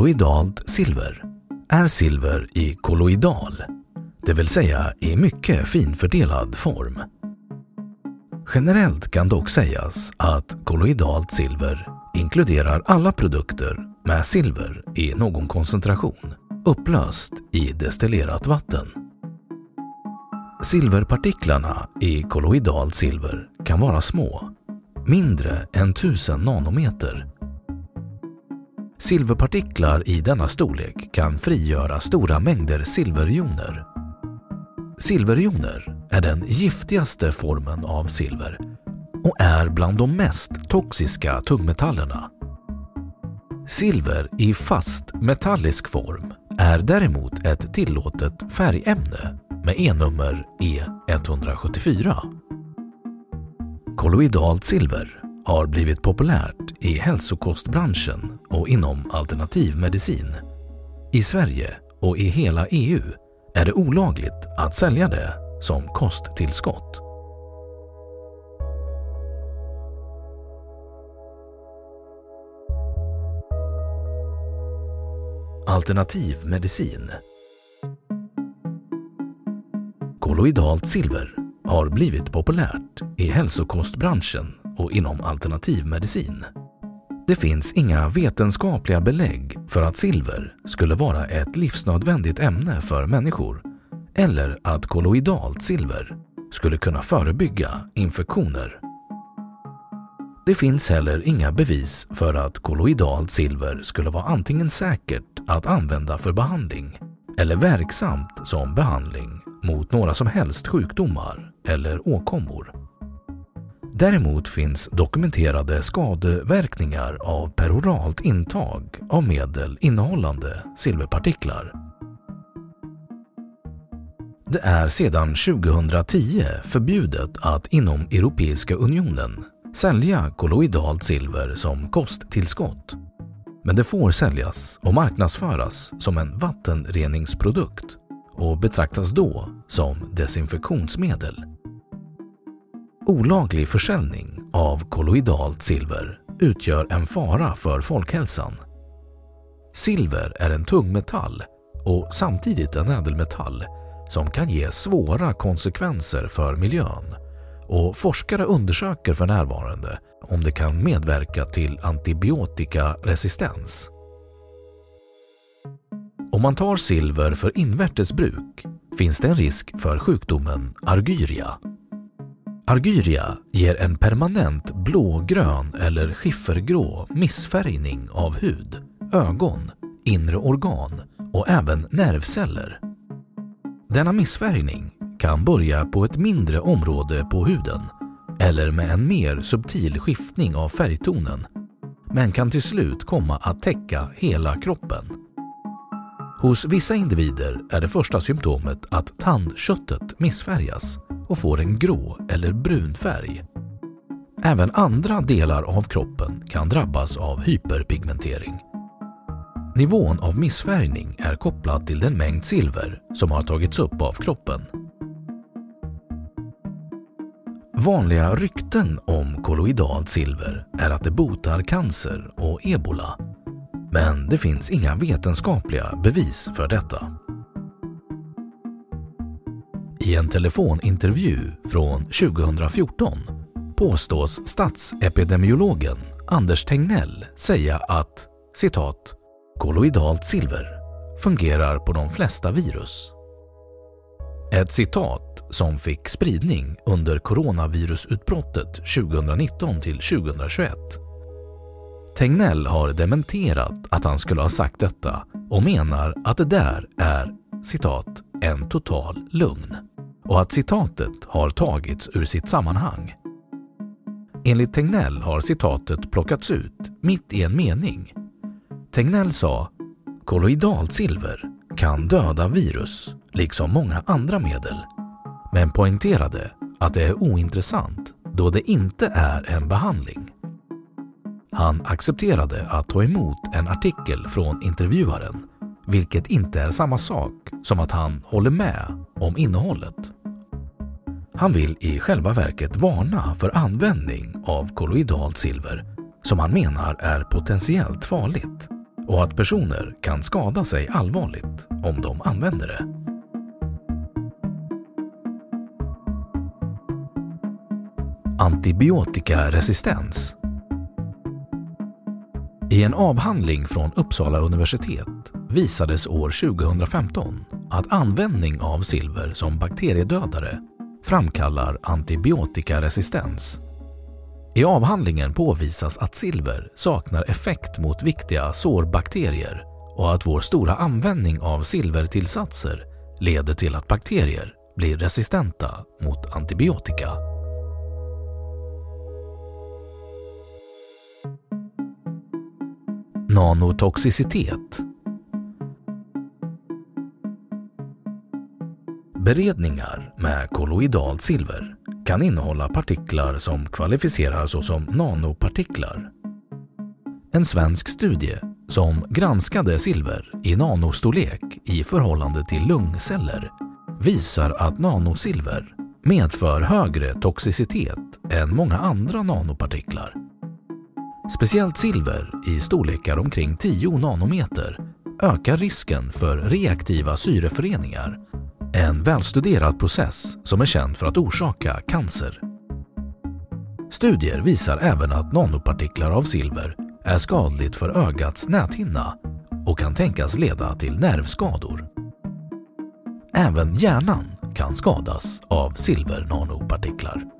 Kolloidalt silver är silver i kolloidal, det vill säga i mycket finfördelad form. Generellt kan dock sägas att kolloidalt silver inkluderar alla produkter med silver i någon koncentration upplöst i destillerat vatten. Silverpartiklarna i kolloidalt silver kan vara små, mindre än 1000 nanometer. Silverpartiklar i denna storlek kan frigöra stora mängder silverjoner. Silverjoner är den giftigaste formen av silver och är bland de mest toxiska tungmetallerna. Silver i fast metallisk form är däremot ett tillåtet färgämne med E-nummer E174. Kolloidalt silver har blivit populärt i hälsokostbranschen och inom alternativmedicin. I Sverige och i hela EU är det olagligt att sälja det som kosttillskott. Alternativmedicin Kolloidalt silver har blivit populärt i hälsokostbranschen och inom alternativmedicin. Det finns inga vetenskapliga belägg för att silver skulle vara ett livsnödvändigt ämne för människor eller att kolloidalt silver skulle kunna förebygga infektioner. Det finns heller inga bevis för att kolloidalt silver skulle vara antingen säkert att använda för behandling eller verksamt som behandling mot några som helst sjukdomar eller åkommor. Däremot finns dokumenterade skadeverkningar av peroralt intag av medel innehållande silverpartiklar. Det är sedan 2010 förbjudet att inom Europeiska unionen sälja kolloidalt silver som kosttillskott. Men det får säljas och marknadsföras som en vattenreningsprodukt och betraktas då som desinfektionsmedel. Olaglig försäljning av kolloidalt silver utgör en fara för folkhälsan. Silver är en tungmetall och samtidigt en ädelmetall som kan ge svåra konsekvenser för miljön och forskare undersöker för närvarande om det kan medverka till antibiotikaresistens. Om man tar silver för invärtes bruk finns det en risk för sjukdomen argyria. Argyria ger en permanent blågrön eller skiffergrå missfärgning av hud, ögon, inre organ och även nervceller. Denna missfärgning kan börja på ett mindre område på huden eller med en mer subtil skiftning av färgtonen men kan till slut komma att täcka hela kroppen. Hos vissa individer är det första symptomet att tandköttet missfärgas och får en grå eller brun färg. Även andra delar av kroppen kan drabbas av hyperpigmentering. Nivån av missfärgning är kopplad till den mängd silver som har tagits upp av kroppen. Vanliga rykten om kolloidalt silver är att det botar cancer och ebola. Men det finns inga vetenskapliga bevis för detta. I en telefonintervju från 2014 påstås statsepidemiologen Anders Tegnell säga att citat kolloidalt silver fungerar på de flesta virus. Ett citat som fick spridning under coronavirusutbrottet 2019 till 2021. Tegnell har dementerat att han skulle ha sagt detta och menar att det där är citat en total lugn och att citatet har tagits ur sitt sammanhang. Enligt Tegnell har citatet plockats ut mitt i en mening. Tegnell sa “Kolloidalt silver kan döda virus, liksom många andra medel” men poängterade att det är ointressant då det inte är en behandling. Han accepterade att ta emot en artikel från intervjuaren, vilket inte är samma sak som att han håller med om innehållet. Han vill i själva verket varna för användning av kolloidalt silver som han menar är potentiellt farligt och att personer kan skada sig allvarligt om de använder det. Antibiotikaresistens I en avhandling från Uppsala universitet visades år 2015 att användning av silver som bakteriedödare framkallar antibiotikaresistens. I avhandlingen påvisas att silver saknar effekt mot viktiga sårbakterier och att vår stora användning av silvertillsatser leder till att bakterier blir resistenta mot antibiotika. Nanotoxicitet Beredningar med kolloidalt silver kan innehålla partiklar som kvalificerar såsom nanopartiklar. En svensk studie som granskade silver i nanostorlek i förhållande till lungceller visar att nanosilver medför högre toxicitet än många andra nanopartiklar. Speciellt silver i storlekar omkring 10 nanometer ökar risken för reaktiva syreföreningar en välstuderad process som är känd för att orsaka cancer. Studier visar även att nanopartiklar av silver är skadligt för ögats näthinna och kan tänkas leda till nervskador. Även hjärnan kan skadas av silvernanopartiklar.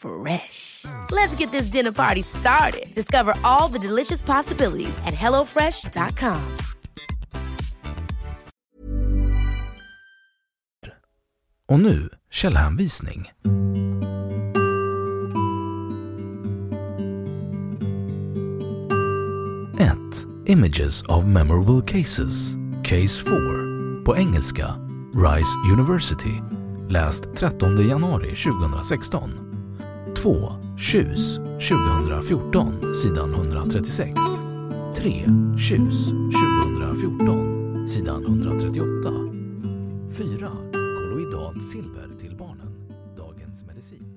Fresh. Let's get this dinner party started. Discover all the delicious possibilities at hellofresh.com. Och nu källhänvisning. Ett Images of Memorable Cases, Case 4, på engelska, Rice University, läst 13 januari 2016. 2. Tjus 2014 sidan 136. 3. Tjus 2014 sidan 138. 4. Kolloidalt silver till barnen. Dagens medicin.